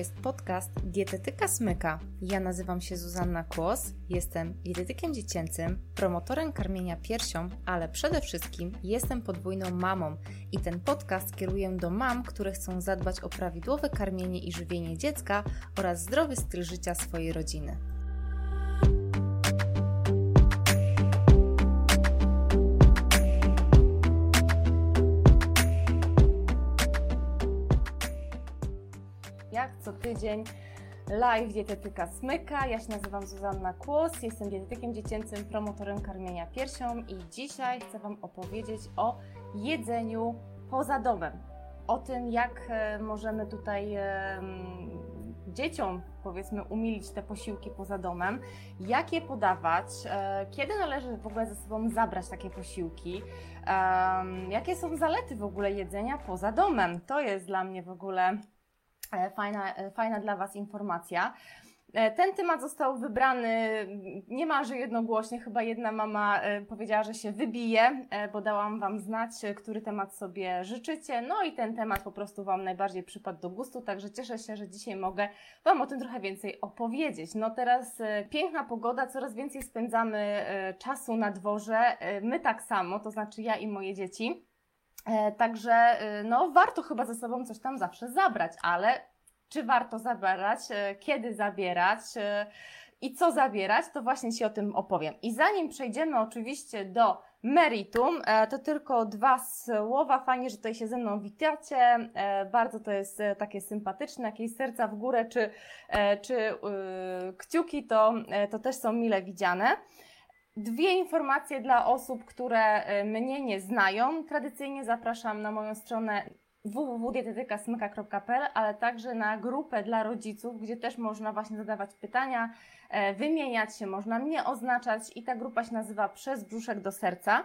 jest podcast Dietetyka Smyka. Ja nazywam się Zuzanna Kłos, jestem dietetykiem dziecięcym, promotorem karmienia piersią, ale przede wszystkim jestem podwójną mamą i ten podcast kieruję do mam, które chcą zadbać o prawidłowe karmienie i żywienie dziecka oraz zdrowy styl życia swojej rodziny. Tydzień live dietetyka Smyka. Ja się nazywam Zuzanna Kłos, jestem dietetykiem dziecięcym, promotorem karmienia piersią i dzisiaj chcę Wam opowiedzieć o jedzeniu poza domem. O tym, jak e, możemy tutaj dzieciom, powiedzmy, umilić te posiłki poza domem, jak je podawać, e, kiedy należy w ogóle ze sobą zabrać takie posiłki, jakie są zalety w ogóle jedzenia poza domem. To jest dla mnie w ogóle E, fajna, e, fajna dla Was informacja. E, ten temat został wybrany niemalże jednogłośnie. Chyba jedna mama powiedziała, że się wybije, bo dałam Wam znać, który temat sobie życzycie. No i ten temat po prostu Wam najbardziej przypadł do gustu, także cieszę się, że dzisiaj mogę Wam o tym trochę więcej opowiedzieć. No teraz piękna pogoda, coraz więcej spędzamy czasu na dworze. My tak samo, to znaczy ja i moje dzieci. E, także y, no, warto chyba ze sobą coś tam zawsze zabrać, ale czy warto zabierać, e, kiedy zabierać e, i co zabierać, to właśnie Ci o tym opowiem. I zanim przejdziemy oczywiście do meritum, to tylko dwa słowa. Fajnie, że tutaj się ze mną witacie. Bardzo to jest takie sympatyczne, jakieś serca w górę czy, czy y, kciuki, to, to też są mile widziane. Dwie informacje dla osób, które y, mnie nie znają. Tradycyjnie zapraszam na moją stronę www.dietetykasmyka.pl, ale także na grupę dla rodziców, gdzie też można właśnie zadawać pytania, e, wymieniać się, można mnie oznaczać i ta grupa się nazywa Przez brzuszek do serca.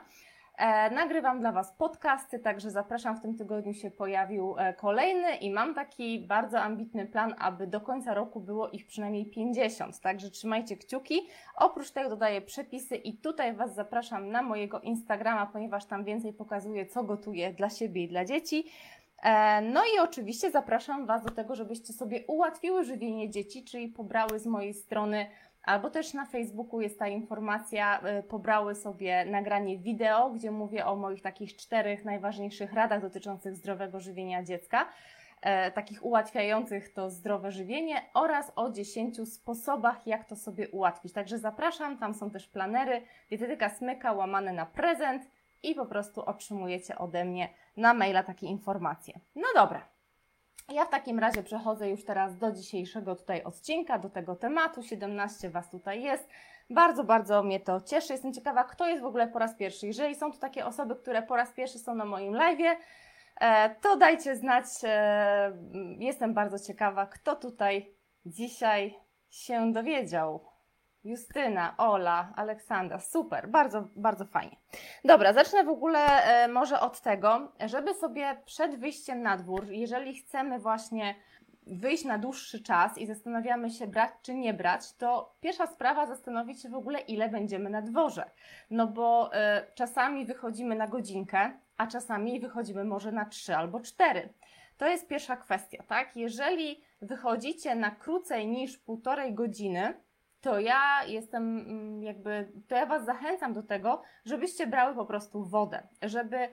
E, nagrywam dla Was podcasty, także zapraszam. W tym tygodniu się pojawił e, kolejny i mam taki bardzo ambitny plan, aby do końca roku było ich przynajmniej 50. Także trzymajcie kciuki. Oprócz tego dodaję przepisy i tutaj Was zapraszam na mojego Instagrama, ponieważ tam więcej pokazuję, co gotuję dla siebie i dla dzieci. E, no i oczywiście zapraszam Was do tego, żebyście sobie ułatwiły żywienie dzieci, czyli pobrały z mojej strony Albo też na Facebooku jest ta informacja, y, pobrały sobie nagranie wideo, gdzie mówię o moich takich czterech najważniejszych radach dotyczących zdrowego żywienia dziecka, e, takich ułatwiających to zdrowe żywienie oraz o 10 sposobach, jak to sobie ułatwić. Także zapraszam, tam są też planery, dietetyka smyka łamane na prezent i po prostu otrzymujecie ode mnie na maila takie informacje. No dobra, ja w takim razie przechodzę już teraz do dzisiejszego tutaj odcinka, do tego tematu. 17 Was tutaj jest. Bardzo, bardzo mnie to cieszy. Jestem ciekawa, kto jest w ogóle po raz pierwszy. Jeżeli są tu takie osoby, które po raz pierwszy są na moim live, e, to dajcie znać. E, jestem bardzo ciekawa, kto tutaj dzisiaj się dowiedział. Justyna, Ola, Aleksandra, super, bardzo, bardzo fajnie. Dobra, zacznę w ogóle e, może od tego, żeby sobie przed wyjściem na dwór, jeżeli chcemy właśnie wyjść na dłuższy czas i zastanawiamy się brać czy nie brać, to pierwsza sprawa zastanowić się w ogóle ile będziemy na dworze. No bo e, czasami wychodzimy na godzinkę, a czasami wychodzimy może na trzy albo cztery. To jest pierwsza kwestia, tak? Jeżeli wychodzicie na krócej niż półtorej godziny, to ja jestem mm, jakby, to ja Was zachęcam do tego, żebyście brały po prostu wodę, żeby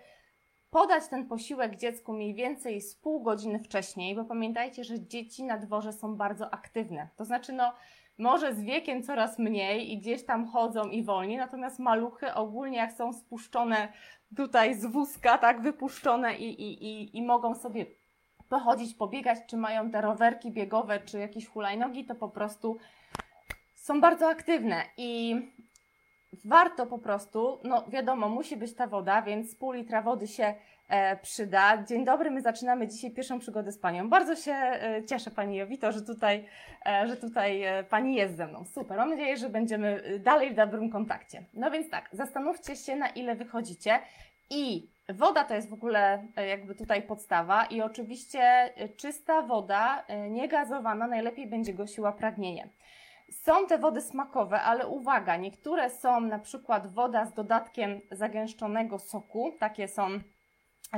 podać ten posiłek dziecku mniej więcej z pół godziny wcześniej, bo pamiętajcie, że dzieci na dworze są bardzo aktywne. To znaczy, no, może z wiekiem coraz mniej i gdzieś tam chodzą i wolniej, natomiast maluchy ogólnie jak są spuszczone tutaj z wózka, tak, wypuszczone i, i, i, i mogą sobie pochodzić, pobiegać, czy mają te rowerki biegowe, czy jakieś hulajnogi, to po prostu są bardzo aktywne i warto po prostu, no wiadomo, musi być ta woda, więc pół litra wody się e, przyda. Dzień dobry, my zaczynamy dzisiaj pierwszą przygodę z Panią. Bardzo się e, cieszę Pani Jowito, że tutaj, e, że tutaj e, Pani jest ze mną. Super, mam nadzieję, że będziemy e, dalej w dobrym kontakcie. No więc tak, zastanówcie się na ile wychodzicie i woda to jest w ogóle e, jakby tutaj podstawa i oczywiście czysta woda, niegazowana, najlepiej będzie gosiła pragnienie. Są te wody smakowe, ale uwaga, niektóre są na przykład woda z dodatkiem zagęszczonego soku, takie są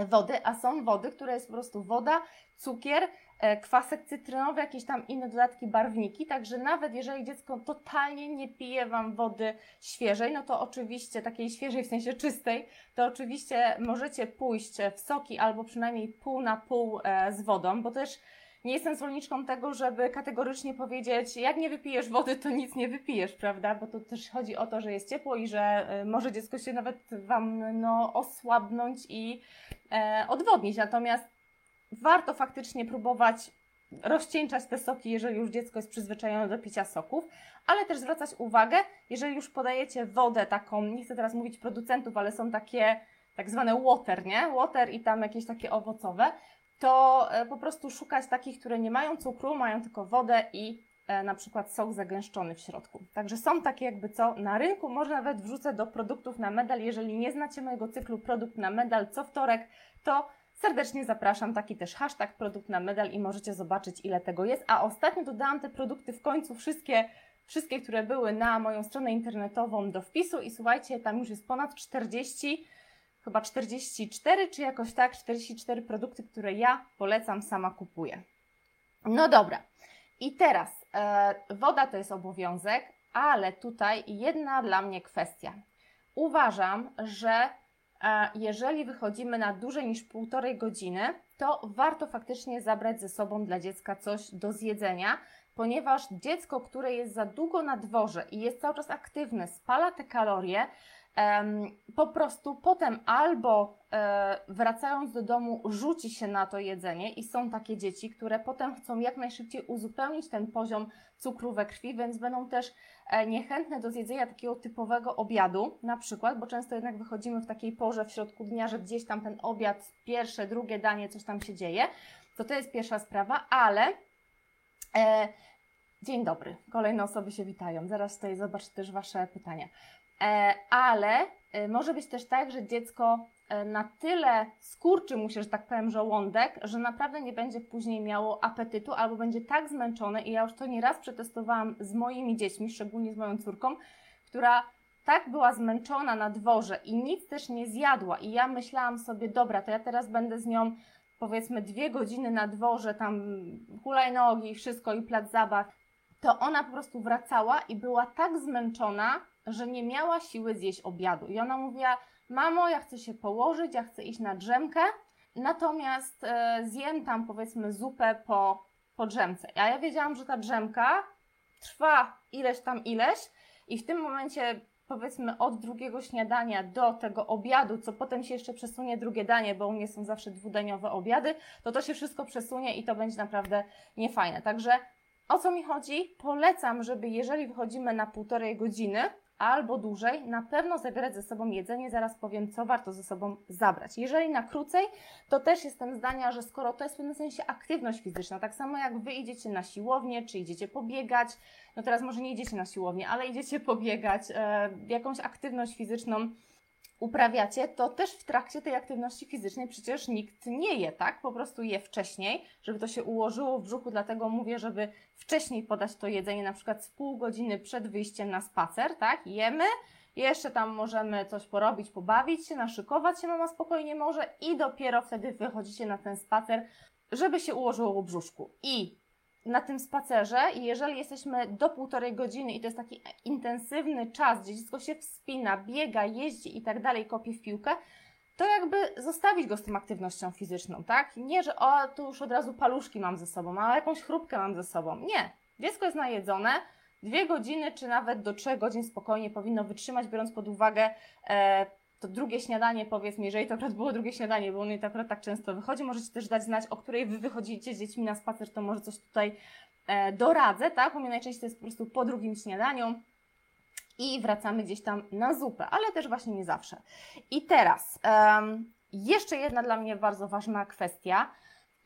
wody, a są wody, które jest po prostu woda, cukier e, kwasek cytrynowy, jakieś tam inne dodatki, barwniki. Także nawet jeżeli dziecko totalnie nie pije Wam wody świeżej, no to oczywiście takiej świeżej w sensie czystej, to oczywiście możecie pójść w soki albo przynajmniej pół na pół e, z wodą, bo też nie jestem zwolenniczką tego, żeby kategorycznie powiedzieć, jak nie wypijesz wody, to nic nie wypijesz, prawda? Bo to też chodzi o to, że jest ciepło i że y, może dziecko się nawet Wam no, osłabnąć i e, odwodnić. Natomiast warto faktycznie próbować rozcieńczać te soki, jeżeli już dziecko jest przyzwyczajone do picia soków, ale też zwracać uwagę, jeżeli już podajecie wodę taką, nie chcę teraz mówić producentów, ale są takie tak zwane water, nie? Water i tam jakieś takie owocowe, to e, po prostu szukać takich, które nie mają cukru, mają tylko wodę i e, na przykład sok zagęszczony w środku. Także są takie jakby co na rynku, może nawet wrzucę do produktów na medal. Jeżeli nie znacie mojego cyklu produkt na medal co wtorek, to serdecznie zapraszam, taki też hashtag produkt na medal i możecie zobaczyć ile tego jest. A ostatnio dodałam te produkty w końcu wszystkie wszystkie, które były na moją stronę internetową do wpisu i słuchajcie, tam już jest ponad 40 chyba 44 czy jakoś tak, 44 produkty, które ja polecam, sama kupuję. No dobra. I teraz e, woda to jest obowiązek, ale tutaj jedna dla mnie kwestia. Uważam, że e, jeżeli wychodzimy na dłużej niż półtorej godziny, to warto faktycznie zabrać ze sobą dla dziecka coś do zjedzenia, ponieważ dziecko, które jest za długo na dworze i jest cały czas aktywne, spala te kalorie, po prostu potem albo e, wracając do domu rzuci się na to jedzenie i są takie dzieci, które potem chcą jak najszybciej uzupełnić ten poziom cukru we krwi, więc będą też e, niechętne do zjedzenia takiego typowego obiadu, na przykład, bo często jednak wychodzimy w takiej porze w środku dnia, że gdzieś tam ten obiad, pierwsze, drugie danie, coś tam się dzieje, to to jest pierwsza sprawa, ale e, Dzień dobry, kolejne osoby się witają. Zaraz tutaj zobaczę też Wasze pytania. E, ale e, może być też tak, że dziecko e, na tyle skurczy mu się, że tak powiem, żołądek, że naprawdę nie będzie później miało apetytu albo będzie tak zmęczone i ja już to nieraz przetestowałam z moimi dziećmi, szczególnie z moją córką, która tak była zmęczona na dworze i nic też nie zjadła. I ja myślałam sobie, dobra, to ja teraz będę z nią powiedzmy dwie godziny na dworze, tam hulajnogi, wszystko i plac zabaw, to ona po prostu wracała i była tak zmęczona, że nie miała siły zjeść obiadu. I ona mówiła: Mamo, ja chcę się położyć, ja chcę iść na drzemkę, natomiast e, zjem tam powiedzmy zupę po, po drzemce. A ja wiedziałam, że ta drzemka trwa ileś tam ileś, i w tym momencie powiedzmy od drugiego śniadania do tego obiadu, co potem się jeszcze przesunie drugie danie, bo u mnie są zawsze dwudaniowe obiady, to to się wszystko przesunie i to będzie naprawdę niefajne. Także o co mi chodzi? Polecam, żeby jeżeli wychodzimy na półtorej godziny, albo dłużej, na pewno zabierać ze sobą jedzenie. Zaraz powiem, co warto ze sobą zabrać. Jeżeli na krócej, to też jestem zdania, że skoro to jest w pewnym sensie aktywność fizyczna, tak samo jak Wy idziecie na siłownię, czy idziecie pobiegać, no teraz może nie idziecie na siłownię, ale idziecie pobiegać, e, jakąś aktywność fizyczną uprawiacie, to też w trakcie tej aktywności fizycznej przecież nikt nie je, tak? Po prostu je wcześniej, żeby to się ułożyło w brzuchu, dlatego mówię, żeby wcześniej podać to jedzenie, na przykład z pół godziny przed wyjściem na spacer, tak? Jemy, jeszcze tam możemy coś porobić, pobawić się, naszykować się mama spokojnie może i dopiero wtedy wychodzicie na ten spacer, żeby się ułożyło w brzuszku. I na tym spacerze i jeżeli jesteśmy do półtorej godziny i to jest taki intensywny czas, gdzie dziecko się wspina, biega, jeździ i tak dalej, kopie w piłkę, to jakby zostawić go z tą aktywnością fizyczną, tak? Nie, że o, tu już od razu paluszki mam ze sobą, a jakąś chrupkę mam ze sobą. Nie. Dziecko jest najedzone, dwie godziny czy nawet do trzech godzin spokojnie powinno wytrzymać, biorąc pod uwagę e, to drugie śniadanie, powiedzmy, jeżeli to akurat było drugie śniadanie, bo ono to akurat tak często wychodzi, możecie też dać znać, o której Wy wychodzicie z dziećmi na spacer, to może coś tutaj e, doradzę, tak? U mnie najczęściej to jest po prostu po drugim śniadaniu i wracamy gdzieś tam na zupę, ale też właśnie nie zawsze. I teraz um, jeszcze jedna dla mnie bardzo ważna kwestia.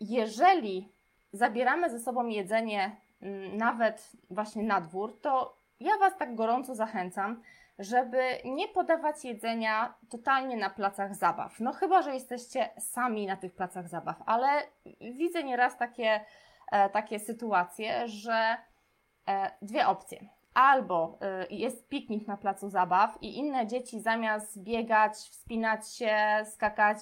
Jeżeli zabieramy ze sobą jedzenie m, nawet właśnie na dwór, to ja Was tak gorąco zachęcam, żeby nie podawać jedzenia totalnie na placach zabaw. No chyba, że jesteście sami na tych placach zabaw, ale widzę nieraz takie, e, takie sytuacje, że e, dwie opcje. Albo e, jest piknik na placu zabaw i inne dzieci zamiast biegać, wspinać się, skakać,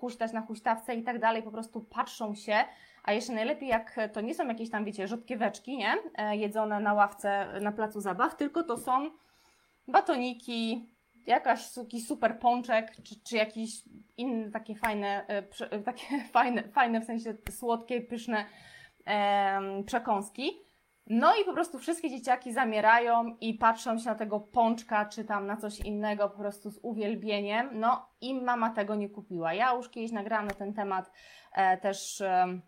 huśtać na huśtawce i tak dalej, po prostu patrzą się, a jeszcze najlepiej jak to nie są jakieś tam, wiecie, rzodkieweczki, nie? Jedzone na ławce na placu zabaw, tylko to są batoniki, jakaś super pączek, czy, czy jakiś inne takie fajne, e, prze, takie fajne, fajne w sensie słodkie, pyszne e, przekąski. No i po prostu wszystkie dzieciaki zamierają i patrzą się na tego pączka, czy tam na coś innego po prostu z uwielbieniem. No i mama tego nie kupiła. Ja już kiedyś nagrałam na ten temat e, też... E,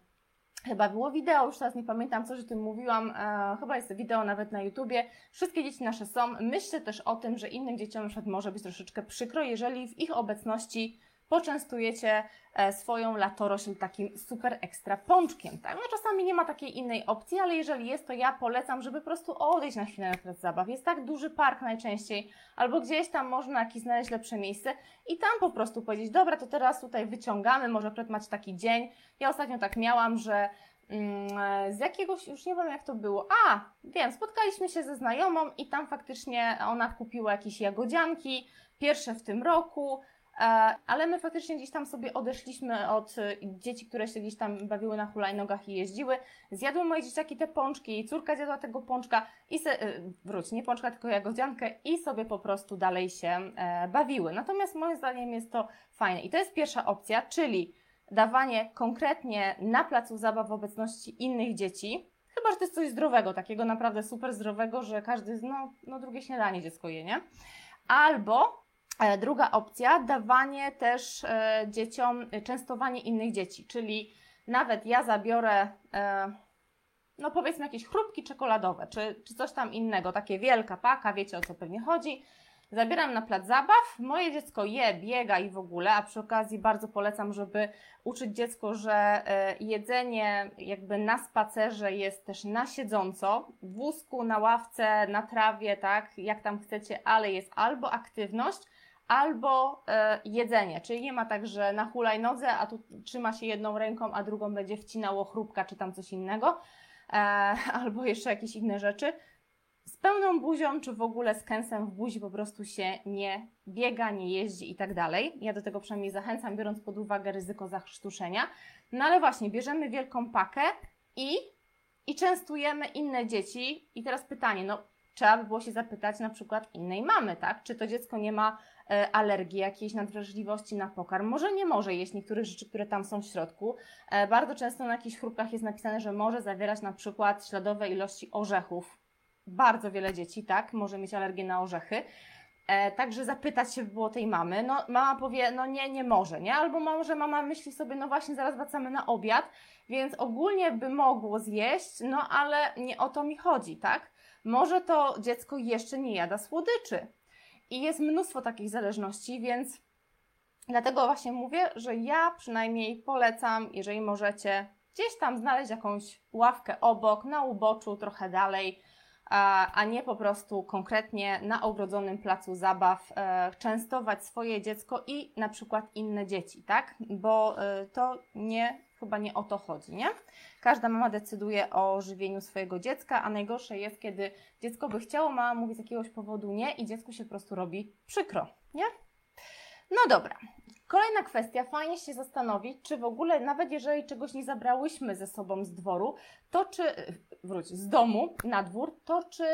Chyba było wideo, już teraz nie pamiętam, coś o tym mówiłam. E, chyba jest wideo nawet na YouTubie. Wszystkie dzieci nasze są. Myślę też o tym, że innym dzieciom na przykład może być troszeczkę przykro, jeżeli w ich obecności poczęstujecie e, swoją latorośl takim super ekstra pączkiem. Tak? No czasami nie ma takiej innej opcji, ale jeżeli jest, to ja polecam, żeby po prostu odejść na chwilę na zabaw. Jest tak duży park najczęściej, albo gdzieś tam można jakieś znaleźć lepsze miejsce i tam po prostu powiedzieć, dobra, to teraz tutaj wyciągamy, może akurat macie taki dzień. Ja ostatnio tak miałam, że mm, e, z jakiegoś, już nie wiem jak to było. A, wiem, spotkaliśmy się ze znajomą i tam faktycznie ona kupiła jakieś jagodzianki, pierwsze w tym roku. E, ale my faktycznie gdzieś tam sobie odeszliśmy od e, dzieci, które się gdzieś tam bawiły na hulajnogach i jeździły. Zjadły moje dzieciaki te pączki, córka zjadła tego pączka i se, e, wróć, nie pączka, tylko jagodziankę i sobie po prostu dalej się bawiły. Natomiast moim zdaniem jest to fajne. I to jest pierwsza opcja, czyli dawanie konkretnie na placu zabaw w obecności innych dzieci, chyba, że to jest coś zdrowego, takiego naprawdę super zdrowego, że każdy, no, no drugie śniadanie dziecko je, nie? Albo E, druga opcja, dawanie też e, dzieciom, e, częstowanie innych dzieci, czyli nawet ja zabiorę, no powiedzmy jakieś chrupki czekoladowe, czy, czy coś tam innego, takie wielka paka, wiecie o co pewnie chodzi. Zabieram na plac zabaw, moje dziecko je, biega i w ogóle, a przy okazji bardzo polecam, żeby uczyć dziecko, że jedzenie jakby na spacerze jest też na siedząco, w wózku, na ławce, na trawie, tak, jak tam chcecie, ale jest albo aktywność, albo e, jedzenie, czyli nie ma tak, że na hulajnodze, a tu trzyma się jedną ręką, a drugą będzie wcinało chrupka czy tam coś innego, e, albo jeszcze jakieś inne rzeczy. Z pełną buzią, czy w ogóle z kęsem w buzi po prostu się nie biega, nie jeździ i tak dalej. Ja do tego przynajmniej zachęcam, biorąc pod uwagę ryzyko zachrztuszenia. No ale właśnie, bierzemy wielką pakę i, i częstujemy inne dzieci. I teraz pytanie, no trzeba by było się zapytać na przykład innej mamy, tak? Czy to dziecko nie ma alergii, jakiejś nadwrażliwości na pokarm. Może nie może jeść niektórych rzeczy, które tam są w środku. E, bardzo często na jakichś chrupkach jest napisane, że może zawierać na przykład śladowe ilości orzechów. Bardzo wiele dzieci, tak, może mieć alergię na orzechy. E, także zapytać się było tej mamy. No, mama powie, no nie, nie może, nie? Albo może mama myśli sobie, no właśnie, zaraz wracamy na obiad, więc ogólnie by mogło zjeść, no ale nie o to mi chodzi, tak? Może to dziecko jeszcze nie jada słodyczy, i jest mnóstwo takich zależności, więc dlatego właśnie mówię, że ja przynajmniej polecam, jeżeli możecie, gdzieś tam znaleźć jakąś ławkę obok, na uboczu, trochę dalej, a nie po prostu konkretnie na ogrodzonym placu zabaw e, częstować swoje dziecko i na przykład inne dzieci, tak? Bo e, to nie, chyba nie o to chodzi, nie? Każda mama decyduje o żywieniu swojego dziecka, a najgorsze jest, kiedy dziecko by chciało, mama mówi z jakiegoś powodu nie i dziecku się po prostu robi przykro, nie? No dobra. Kolejna kwestia, fajnie się zastanowić, czy w ogóle, nawet jeżeli czegoś nie zabrałyśmy ze sobą z dworu, to czy, wróć, z domu na dwór, to czy,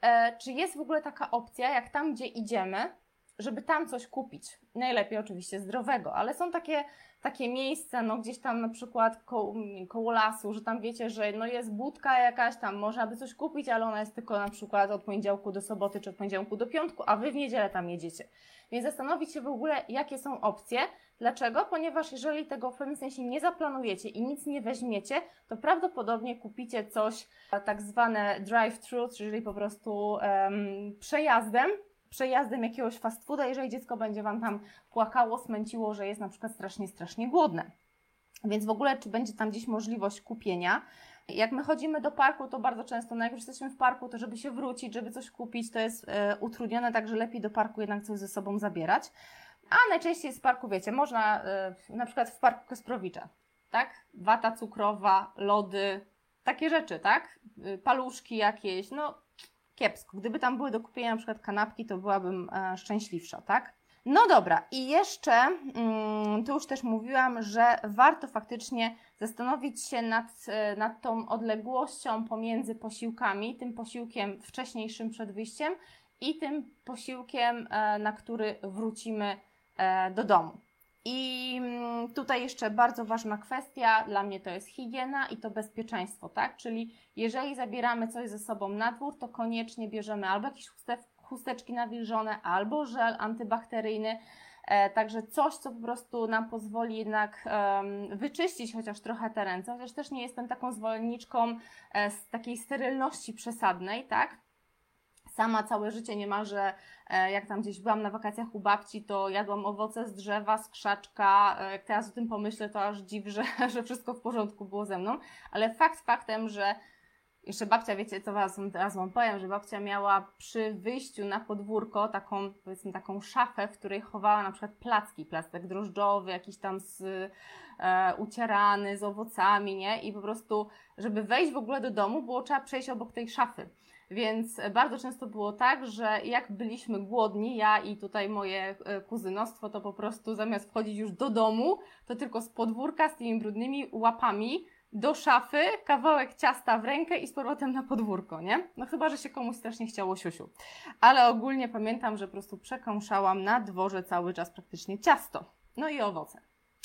e, czy jest w ogóle taka opcja, jak tam, gdzie idziemy, żeby tam coś kupić. Najlepiej oczywiście zdrowego, ale są takie takie miejsca, no gdzieś tam na przykład koło, koło lasu, że tam wiecie, że no jest budka jakaś, tam można by coś kupić, ale ona jest tylko na przykład od poniedziałku do soboty, czy od poniedziałku do piątku, a Wy w niedzielę tam jedziecie. Więc zastanowić się w ogóle, jakie są opcje. Dlaczego? Ponieważ jeżeli tego w pewnym sensie nie zaplanujecie i nic nie weźmiecie, to prawdopodobnie kupicie coś tak zwane drive-thru, czyli po prostu um, przejazdem, przejazdem jakiegoś fast fooda, jeżeli dziecko będzie Wam tam płakało, smęciło, że jest na przykład strasznie, strasznie głodne. Więc w ogóle, czy będzie tam gdzieś możliwość kupienia? Jak my chodzimy do parku, to bardzo często, no jak już jesteśmy w parku, to żeby się wrócić, żeby coś kupić, to jest e, utrudnione, także lepiej do parku jednak coś ze sobą zabierać. A najczęściej z parku, wiecie, można e, na przykład w parku Kasprowicza, tak? Wata cukrowa, lody, takie rzeczy, tak? E, paluszki jakieś, no kiepsko. Gdyby tam były do kupienia na przykład kanapki, to byłabym e, szczęśliwsza, tak? No dobra, i jeszcze, mm, tu już też mówiłam, że warto faktycznie zastanowić się nad, e, nad tą odległością pomiędzy posiłkami, tym posiłkiem wcześniejszym przed wyjściem i tym posiłkiem, e, na który wrócimy e, do domu. I mm, tutaj jeszcze bardzo ważna kwestia, dla mnie to jest higiena i to bezpieczeństwo, tak? Czyli jeżeli zabieramy coś ze sobą na dwór, to koniecznie bierzemy albo jakieś chusteczki nawilżone, albo żel antybakteryjny, e, Także coś, co po prostu nam pozwoli jednak wyczyścić chociaż trochę te ręce, chociaż też nie jestem taką zwolenniczką e, z takiej sterylności przesadnej, tak? Sama całe życie niemalże, e, jak tam gdzieś byłam na wakacjach u babci, to jadłam owoce z drzewa, z krzaczka. E, jak teraz o tym pomyślę, to aż dziw, że, że wszystko w porządku było ze mną. Ale fakt faktem, że jeszcze babcia, wiecie co was, teraz wam powiem, że babcia miała przy wyjściu na podwórko taką, powiedzmy, taką szafę, w której chowała na przykład placki, plastek drożdżowy, jakiś tam z, e, ucierany z owocami, nie? I po prostu, żeby wejść w ogóle do domu, było trzeba przejść obok tej szafy. Więc bardzo często było tak, że jak byliśmy głodni, ja i tutaj moje e, kuzynostwo, to po prostu zamiast wchodzić już do domu, to tylko z podwórka z tymi brudnymi łapami do szafy, kawałek ciasta w rękę i z powrotem na podwórko, nie? No chyba, że się komuś strasznie chciało siusiu. Ale ogólnie pamiętam, że po prostu przekąszałam na dworze cały czas praktycznie ciasto. No i owoce.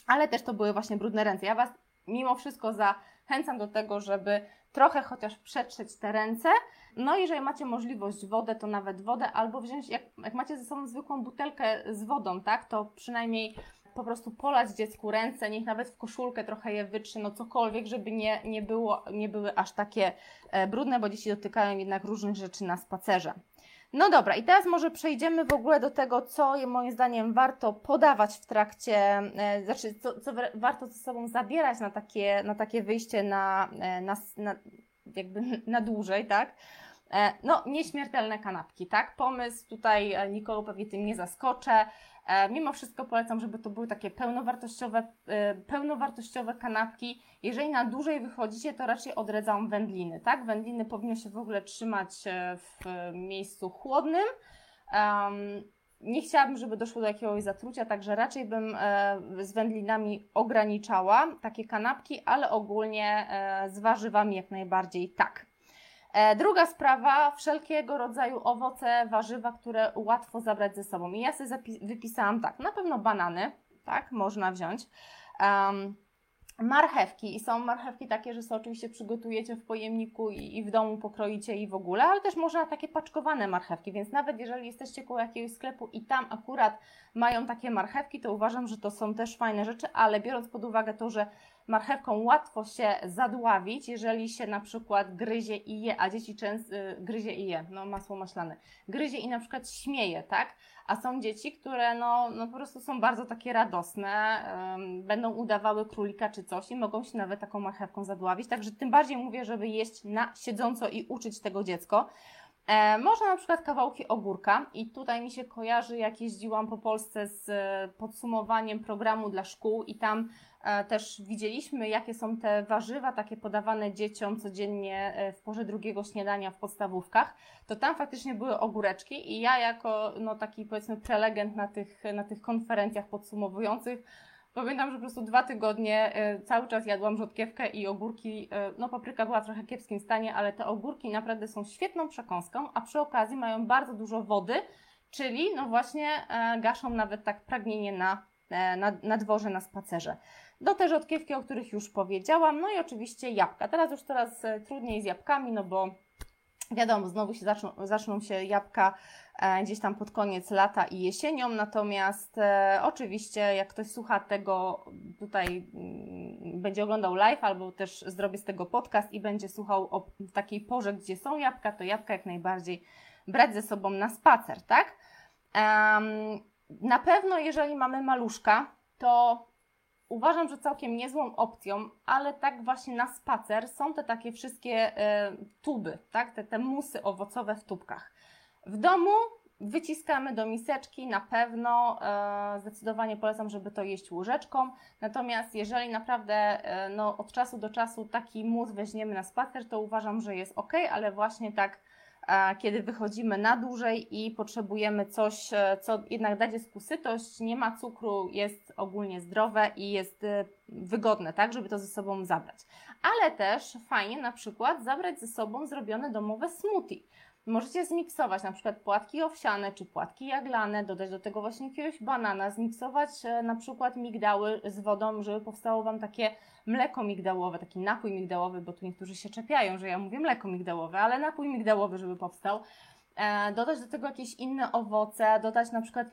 Ale też to były właśnie brudne ręce. Ja Was mimo wszystko zachęcam do tego, żeby trochę chociaż przetrzeć te ręce. No i jeżeli macie możliwość wodę, to nawet wodę, albo wziąć, jak, jak macie ze sobą zwykłą butelkę z wodą, tak, to przynajmniej po prostu polać dziecku ręce, niech nawet w koszulkę trochę je wytrzy, no cokolwiek, żeby nie, nie, było, nie były aż takie e, brudne, bo dzieci dotykają jednak różnych rzeczy na spacerze. No dobra, i teraz może przejdziemy w ogóle do tego, co moim zdaniem warto podawać w trakcie, e, znaczy co, co warto ze sobą zabierać na takie, na takie wyjście na, e, na, na jakby na dłużej, tak? E, no, nieśmiertelne kanapki, tak? Pomysł tutaj e, nikogo pewnie tym nie zaskoczę. E, mimo wszystko polecam, żeby to były takie pełnowartościowe, pełnowartościowe kanapki. Jeżeli na dłużej wychodzicie, to raczej odredzam wędliny, tak? Wędliny powinno się w ogóle trzymać w miejscu chłodnym. nie chciałabym, żeby doszło do jakiegoś zatrucia, także raczej bym z wędlinami ograniczała takie kanapki, ale ogólnie z warzywami jak najbardziej tak. E, druga sprawa, wszelkiego rodzaju owoce, warzywa, które łatwo zabrać ze sobą. I ja sobie wypisałam tak, na pewno banany, tak, można wziąć. Um, marchewki i są marchewki takie, że sobie oczywiście przygotujecie w pojemniku i, i, w domu pokroicie i w ogóle, ale też można takie paczkowane marchewki, więc nawet jeżeli jesteście koło jakiegoś sklepu i tam akurat mają takie marchewki, to uważam, że to są też fajne rzeczy, ale biorąc pod uwagę to, że marchewką łatwo się zadławić, jeżeli się na przykład gryzie i je, a dzieci często y, gryzie i je, no masło maślane, gryzie i na przykład śmieje, tak? A są dzieci, które no, no po prostu są bardzo takie radosne, um, będą udawały królika czy coś i mogą się nawet taką marchewką zadławić. Także tym bardziej mówię, żeby jeść na siedząco i uczyć tego dziecko. E, można na przykład kawałki ogórka. I tutaj mi się kojarzy, jak jeździłam po Polsce z e, podsumowaniem programu dla szkół. I tam e, też widzieliśmy, jakie są te warzywa takie podawane dzieciom codziennie e, w porze drugiego śniadania w podstawówkach, to tam faktycznie były ogóreczki. I ja jako no, taki powiedzmy prelegent na tych, na tych konferencjach podsumowujących Pamiętam, że po prostu dwa tygodnie y, cały czas jadłam rzodkiewkę i ogórki. Y, no, papryka była w trochę kiepskim stanie, ale te ogórki naprawdę są świetną przekąską, a przy okazji mają bardzo dużo wody, czyli no właśnie e, gaszą nawet tak pragnienie na, e, na, na dworze, na spacerze. Do te rzodkiewki, o których już powiedziałam, no i oczywiście jabłka. Teraz już coraz e, trudniej z jabłkami, no bo Wiadomo, znowu się zaczną, zaczną się jabłka e, gdzieś tam pod koniec lata i jesienią, natomiast e, oczywiście jak ktoś słucha tego, tutaj mm, będzie oglądał live albo też zrobię z tego podcast i będzie słuchał o takiej porze, gdzie są jabłka, to jabłka jak najbardziej brać ze sobą na spacer, tak? na pewno jeżeli mamy maluszka, to uważam, że całkiem niezłą opcją, ale tak właśnie na spacer są te takie wszystkie e, tuby, tak? Te, te musy owocowe w tubkach. W domu wyciskamy do miseczki, na pewno e, zdecydowanie polecam, żeby to jeść łyżeczką. Natomiast jeżeli naprawdę e, no, od czasu do czasu taki mus weźmiemy na spacer, to uważam, że jest ok, ale właśnie tak kiedy wychodzimy na dłużej i potrzebujemy coś, e, co jednak da dziecku sytość, nie ma cukru, jest ogólnie zdrowe i jest e, wygodne, tak, żeby to ze sobą zabrać. Ale też fajnie na przykład zabrać ze sobą zrobione domowe smoothie. Możecie zmiksować na przykład płatki owsiane czy płatki jaglane, dodać do tego właśnie jakiegoś banana, zmiksować e, na przykład migdały z wodą, żeby powstało Wam takie mleko migdałowe, taki napój migdałowy, bo tu niektórzy się czepiają, że ja mówię mleko migdałowe, ale napój migdałowy, żeby powstał. E, dodać do tego jakieś inne owoce, dodać na przykład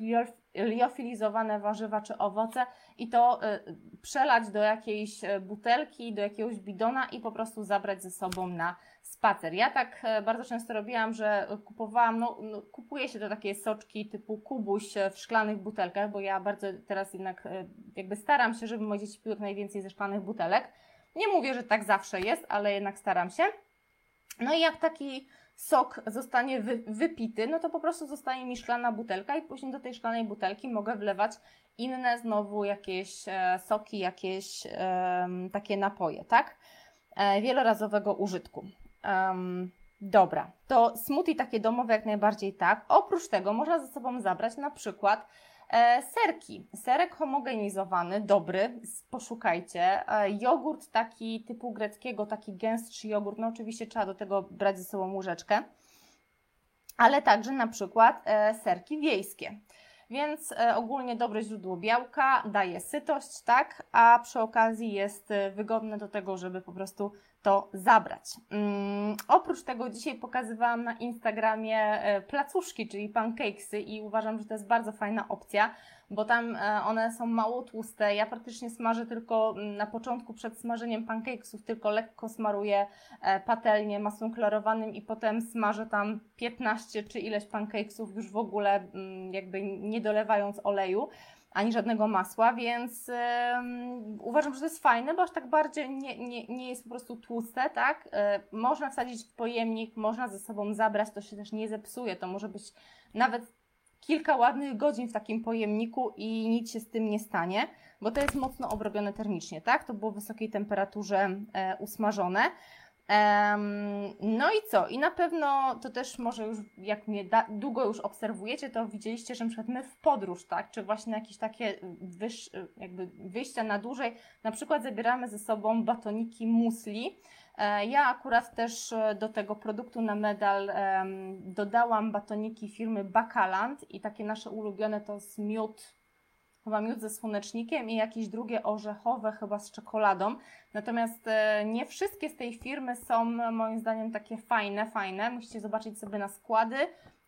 liofilizowane warzywa czy owoce i to e, przelać do jakiejś butelki, do jakiegoś bidona i po prostu zabrać ze sobą na spacer. Ja tak e, bardzo często robiłam, że kupowałam, no, no kupuje się te takie soczki typu kubuś e, w szklanych butelkach, bo ja bardzo teraz jednak e, jakby staram się, żeby moje dzieci piły najwięcej ze szklanych butelek. Nie mówię, że tak zawsze jest, ale jednak staram się. No i jak taki sok zostanie wy, wypity, no to po prostu zostaje mi szklana butelka i później do tej szklanej butelki mogę wlewać inne znowu jakieś e, soki, jakieś e, takie napoje, tak? E, wielorazowego użytku. Um, dobra, to smoothie takie domowe jak najbardziej tak. Oprócz tego można ze sobą zabrać na przykład serki. Serek homogenizowany, dobry, poszukajcie. E, jogurt taki typu greckiego, taki gęstszy jogurt, no oczywiście trzeba do tego brać ze sobą łyżeczkę. Ale także na przykład e, serki wiejskie. Więc e, ogólnie dobre źródło białka, daje sytość, tak, a przy okazji jest e, wygodne do tego, żeby po prostu to zabrać. Um, oprócz tego dzisiaj pokazywałam na Instagramie e, placuszki, czyli pancakesy i uważam, że to jest bardzo fajna opcja, bo tam e, one są mało tłuste. Ja praktycznie smażę tylko mm, na początku przed smażeniem pancakesów, tylko lekko smaruję e, patelnię masłem klarowanym i potem smażę tam 15 czy ileś pancakesów już w ogóle mm, jakby nie dolewając oleju ani żadnego masła, więc uważam, że to jest fajne, bo aż tak bardziej nie, nie, nie jest po prostu tłuste, tak? E, można wsadzić w pojemnik, można ze sobą zabrać, to się też nie zepsuje, to może być nawet kilka ładnych godzin w takim pojemniku i nic się z tym nie stanie, bo to jest mocno obrobione termicznie, tak? To było w wysokiej temperaturze e, usmażone. No i co? I na pewno to też może już, jak mnie długo już obserwujecie, to widzieliście, że na my w podróż, tak? Czy właśnie jakieś takie wyż, jakby wyjścia na dłużej, na przykład zabieramy ze sobą batoniki musli. E, ja akurat też e, do tego produktu na medal dodałam batoniki firmy Bakaland i takie nasze ulubione to jest miód chyba miód ze słonecznikiem i jakieś drugie orzechowe, chyba z czekoladą. Natomiast e, nie wszystkie z tej firmy są moim zdaniem takie fajne, fajne. Musicie zobaczyć sobie na składy.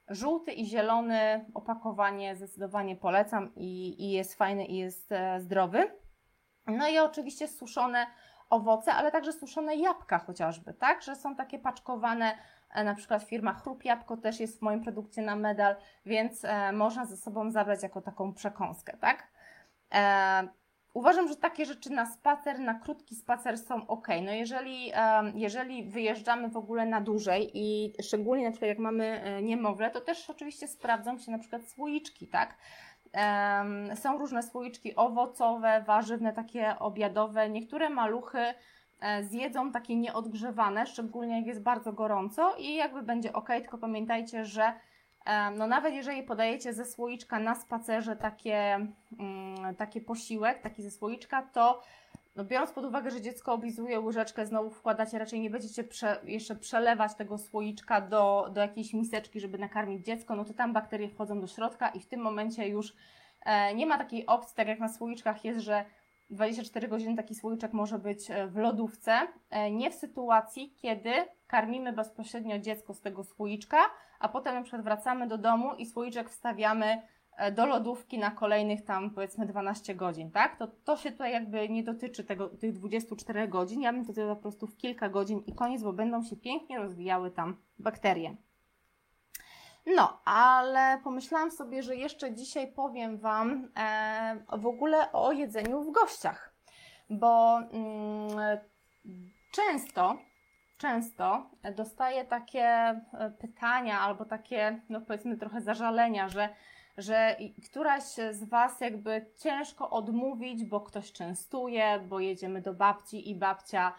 Żółty i zielony opakowanie zdecydowanie polecam i, i jest fajny i jest e, zdrowy. No i oczywiście suszone owoce, ale także suszone jabłka chociażby, tak? Że są takie paczkowane E, na przykład firma Chrup Jabłko też jest w moim produkcie na medal, więc można ze sobą zabrać jako taką przekąskę, tak? E, uważam, że takie rzeczy na spacer, na krótki spacer są ok. No jeżeli, jeżeli wyjeżdżamy w ogóle na dłużej i szczególnie na przykład jak mamy niemowlę, to też oczywiście sprawdzą się na przykład słoiczki, tak? Są różne słoiczki owocowe, warzywne, takie obiadowe. Niektóre maluchy E, zjedzą takie nieodgrzewane, szczególnie jak jest bardzo gorąco i jakby będzie ok, tylko pamiętajcie, że e, no nawet jeżeli podajecie ze słoiczka na spacerze takie, mm, takie posiłek, taki ze słoiczka, to no biorąc pod uwagę, że dziecko oblizuje łyżeczkę, znowu wkładacie, raczej nie będziecie prze, jeszcze przelewać tego słoiczka do, do jakiejś miseczki, żeby nakarmić dziecko, no to tam bakterie wchodzą do środka i w tym momencie już e, nie ma takiej opcji, tak jak na słoiczkach jest, że 24 godziny taki słoiczek może być e, w lodówce, e, nie w sytuacji, kiedy karmimy bezpośrednio dziecko z tego słoiczka, a potem na przykład wracamy do domu i słoiczek wstawiamy e, do lodówki na kolejnych tam powiedzmy 12 godzin, tak? To, to się tutaj jakby nie dotyczy tego, tych 24 godzin, ja bym to zrobiła po prostu w kilka godzin i koniec, bo będą się pięknie rozwijały tam bakterie. No, ale pomyślałam sobie, że jeszcze dzisiaj powiem Wam e, w ogóle o jedzeniu w gościach, bo mm, często, często dostaję takie e, pytania albo takie, no powiedzmy, trochę zażalenia, że że któraś z Was jakby ciężko odmówić, bo ktoś częstuje, bo jedziemy do babci i babcia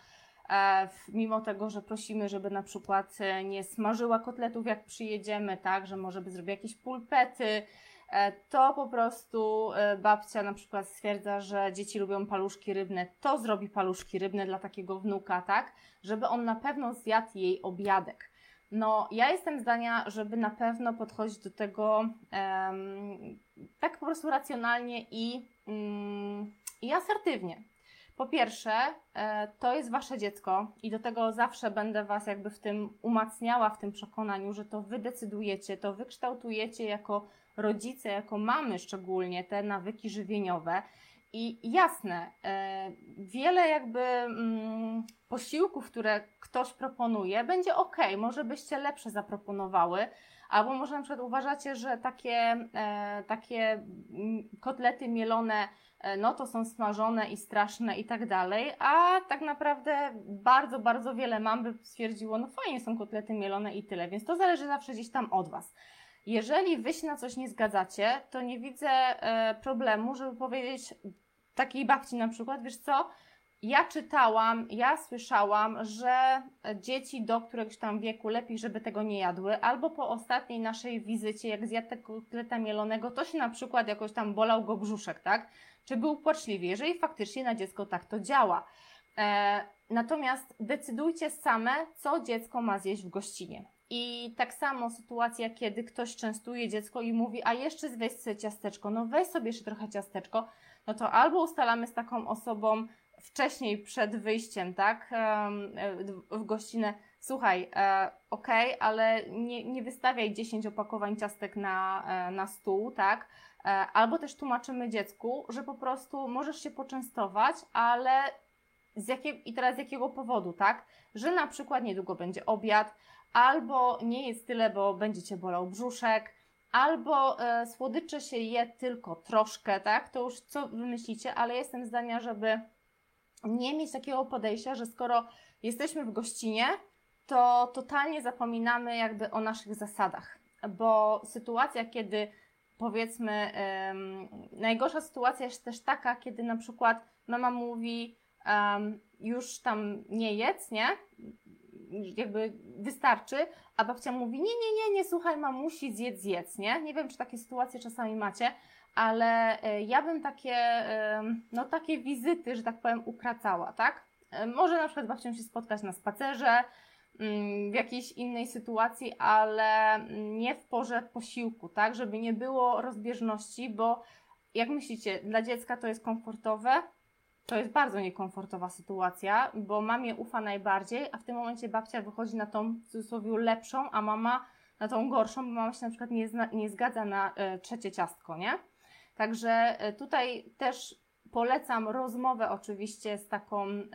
e, mimo tego, że prosimy, żeby na przykład e, nie smażyła kotletów jak przyjedziemy, tak, że może by zrobić jakieś pulpety, to po prostu babcia na przykład stwierdza, że dzieci lubią paluszki rybne, to zrobi paluszki rybne dla takiego wnuka, tak, żeby on na pewno zjadł jej obiadek. No, ja jestem zdania, żeby na pewno podchodzić do tego tak po prostu racjonalnie i, um, i asertywnie. Po pierwsze, e, to jest wasze dziecko i do tego zawsze będę was jakby w tym umacniała, w tym przekonaniu, że to wy decydujecie, to wy kształtujecie jako rodzice, jako mamy szczególnie te nawyki żywieniowe. I jasne, e, wiele jakby mm, posiłków, które ktoś proponuje, będzie ok, może byście lepsze zaproponowały, albo może na przykład uważacie, że takie, e, takie mm, kotlety mielone, e, no to są smażone i straszne i tak dalej, a tak naprawdę bardzo, bardzo wiele mam by stwierdziło, no fajnie są kotlety mielone i tyle, więc to zależy zawsze gdzieś tam od Was. Jeżeli wy się na coś nie zgadzacie, to nie widzę e, problemu, żeby powiedzieć takiej babci na przykład, wiesz co, ja czytałam, ja słyszałam, że dzieci do któregoś tam wieku lepiej, żeby tego nie jadły, albo po ostatniej naszej wizycie, jak zjadł tego kotleta mielonego, to się na przykład jakoś tam bolał go brzuszek, tak? Czy był płaczliwy, jeżeli faktycznie na dziecko tak to działa. E, natomiast decydujcie same, co dziecko ma zjeść w gościnie. I tak samo sytuacja, kiedy ktoś częstuje dziecko i mówi, a jeszcze weź sobie ciasteczko, no weź sobie jeszcze trochę ciasteczko, no to albo ustalamy z taką osobą wcześniej przed wyjściem, tak, w gościnę, słuchaj, e, ok, ale nie, nie wystawiaj 10 opakowań ciastek na, e, na stół, tak, e, albo też tłumaczymy dziecku, że po prostu możesz się poczęstować, ale z jakiego, i teraz z jakiego powodu, tak, że na przykład niedługo będzie obiad, albo nie jest tyle, bo będzie Cię bolał brzuszek, albo e, słodycze się je tylko troszkę, tak? To już co wymyślicie, ale jestem zdania, żeby nie mieć takiego podejścia, że skoro jesteśmy w gościnie, to totalnie zapominamy jakby o naszych zasadach, bo sytuacja, kiedy powiedzmy, najgorsza sytuacja jest też taka, kiedy na przykład mama mówi, już tam nie jedz, nie? Jakby wystarczy, a babcia mówi, nie, nie, nie, nie, słuchaj mamusi, zjedz, zjedz, nie? Nie wiem, czy takie sytuacje czasami macie, ale e, ja bym takie, no takie wizyty, że tak powiem, ukracała, tak? E, może na przykład babcią się spotkać na spacerze, mm, w jakiejś innej sytuacji, ale nie w porze posiłku, tak? Żeby nie było rozbieżności, bo jak myślicie, dla dziecka to jest komfortowe, to jest bardzo niekomfortowa sytuacja, bo mamie ufa najbardziej, a w tym momencie babcia wychodzi na tą w cudzysłowie lepszą, a mama na tą gorszą, bo mama się na przykład nie, zna, nie zgadza na y, trzecie ciastko, nie? Także y, tutaj też polecam rozmowę oczywiście z taką y,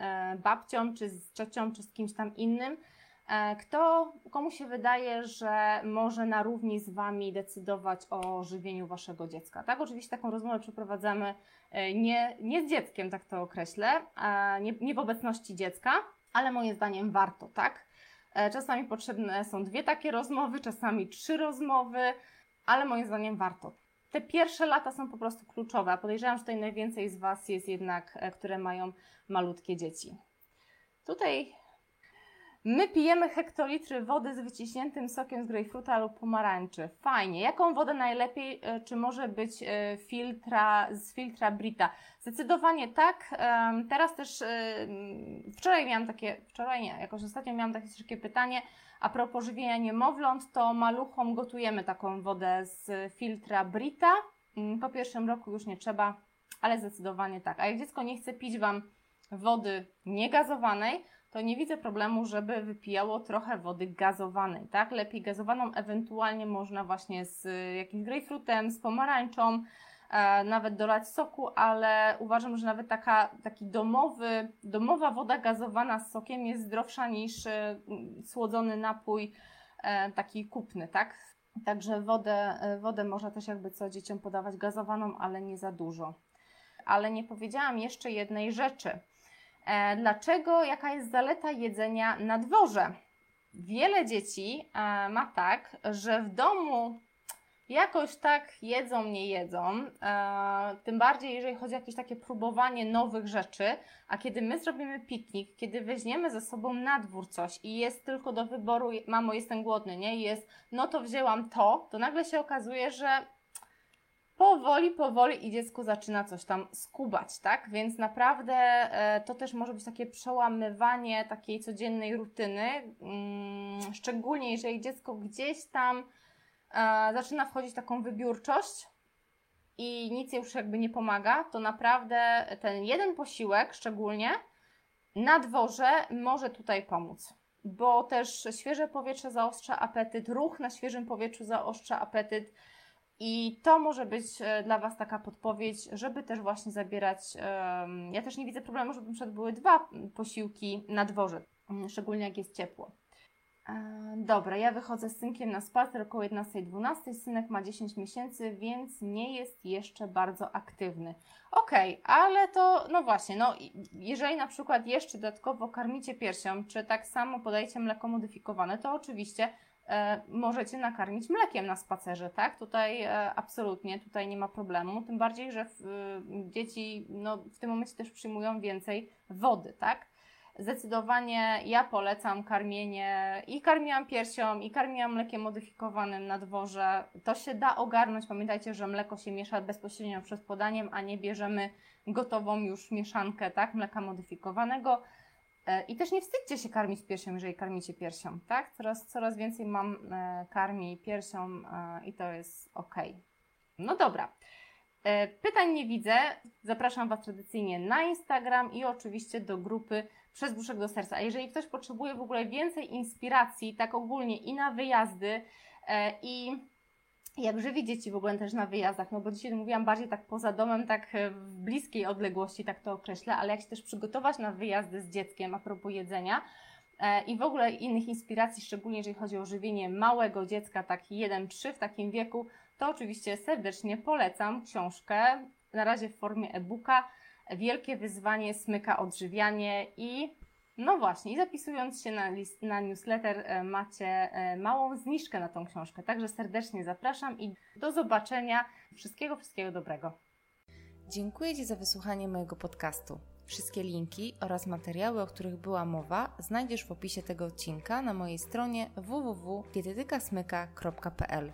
babcią, czy z ciocią, czy z kimś tam innym, kto, komu się wydaje, że może na równi z Wami decydować o żywieniu Waszego dziecka. Tak, oczywiście taką rozmowę przeprowadzamy E, nie, nie z dzieckiem, tak to określę, nie, nie w obecności dziecka, ale moim zdaniem warto, tak? E, czasami potrzebne są dwie takie rozmowy, czasami trzy rozmowy, ale moim zdaniem warto. Te pierwsze lata są po prostu kluczowe. Podejrzewam, że tutaj najwięcej z Was jest jednak, e, które mają malutkie dzieci. Tutaj My pijemy hektolitry wody z wyciśniętym sokiem z grejpfruta lub pomarańczy. Fajnie. Jaką wodę najlepiej? E, czy może być e, filtra, z filtra Brita? Zdecydowanie tak. Teraz też e, wczoraj miałam takie, wczoraj nie, jakoś ostatnio miałam takie szybkie pytanie a propos żywienia niemowląt, to maluchom gotujemy taką wodę z filtra Brita. Mm, po pierwszym roku już nie trzeba, ale zdecydowanie tak. A jak dziecko nie chce pić Wam wody niegazowanej, to nie widzę problemu, żeby wypijało trochę wody gazowanej, tak? Lepiej gazowaną, ewentualnie można właśnie z jakimś grejpfrutem, z pomarańczą, e, nawet dolać soku, ale uważam, że nawet taka, taki domowy, domowa woda gazowana z sokiem jest zdrowsza niż e, słodzony napój e, taki kupny, tak? Także wodę, e, wodę można też jakby co dzieciom podawać gazowaną, ale nie za dużo. Ale nie powiedziałam jeszcze jednej rzeczy. E, dlaczego, jaka jest zaleta jedzenia na dworze? Wiele dzieci e, ma tak, że w domu jakoś tak jedzą, nie jedzą. E, tym bardziej, jeżeli chodzi o jakieś takie próbowanie nowych rzeczy. A kiedy my zrobimy piknik, kiedy weźmiemy ze sobą na dwór coś i jest tylko do wyboru, mamo, jestem głodny, nie? I jest, no to wzięłam to, to nagle się okazuje, że powoli, powoli i dziecko zaczyna coś tam skubać, tak? Więc naprawdę e, to też może być takie przełamywanie takiej codziennej rutyny, mm, szczególnie jeżeli dziecko gdzieś tam e, zaczyna wchodzić w taką wybiórczość i nic już jakby nie pomaga, to naprawdę ten jeden posiłek szczególnie na dworze może tutaj pomóc. Bo też świeże powietrze zaostrza apetyt, ruch na świeżym powietrzu zaostrza apetyt, i to może być e, dla Was taka podpowiedź, żeby też właśnie zabierać. Ja też nie widzę problemu, żeby przed były dwa posiłki na dworze, mm, szczególnie jak jest ciepło. E, dobra, ja wychodzę z synkiem na spacer około 11-12. Synek ma 10 miesięcy, więc nie jest jeszcze bardzo aktywny. Okej, okay, ale to, no właśnie, no jeżeli na przykład jeszcze dodatkowo karmicie piersią, czy tak samo podajecie mleko modyfikowane, to oczywiście możecie nakarmić mlekiem na spacerze, tak? Tutaj e, absolutnie, tutaj nie ma problemu, tym bardziej, że y, dzieci no, w tym momencie też przyjmują więcej wody, tak? Zdecydowanie ja polecam karmienie i karmiłam piersią, i karmiłam mlekiem modyfikowanym na dworze. To się da ogarnąć. Pamiętajcie, że mleko się miesza bezpośrednio przed podaniem, a nie bierzemy gotową już mieszankę, tak? Mleka modyfikowanego. E, I też nie wstydźcie się karmić piersią, jeżeli karmicie piersią, tak? Coraz, coraz więcej mam e, karmi piersią e, i to jest ok. No dobra. Pytań nie widzę. Zapraszam Was tradycyjnie na Instagram i oczywiście do grupy Przez Brzuszek do Serca. A jeżeli ktoś potrzebuje w ogóle więcej inspiracji, tak ogólnie i na wyjazdy, i jak żywi dzieci w ogóle też na wyjazdach, no bo dzisiaj mówiłam bardziej tak poza domem, tak e, w bliskiej odległości, tak to określę, ale jak się też przygotować na wyjazdy z dzieckiem a propos jedzenia e, i w ogóle innych inspiracji, szczególnie jeżeli chodzi o żywienie małego dziecka, tak 1-3 w takim wieku, to oczywiście serdecznie polecam książkę, na razie w formie e-booka, Wielkie wyzwanie smyka odżywianie i no właśnie, i zapisując się na, list, na newsletter e, macie e, małą zniżkę na tą książkę. Także serdecznie zapraszam i do zobaczenia. Wszystkiego, wszystkiego dobrego. Dziękuję Ci za wysłuchanie mojego podcastu. Wszystkie linki oraz materiały, o których była mowa, znajdziesz w opisie tego odcinka na mojej stronie www.dietetykasmyka.pl.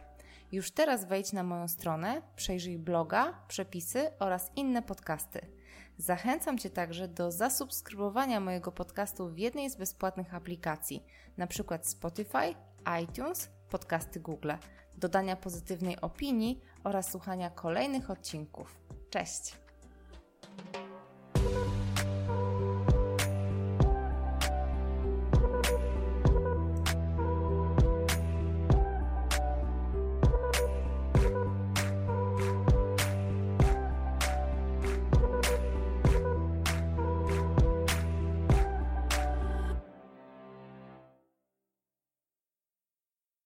Już teraz wejdź na moją stronę, przejrzyj bloga, przepisy oraz inne podcasty. Zachęcam Cię także do zasubskrybowania mojego podcastu w jednej z bezpłatnych aplikacji, np. Spotify, iTunes, podcasty Google, dodania pozytywnej opinii oraz słuchania kolejnych odcinków. Cześć!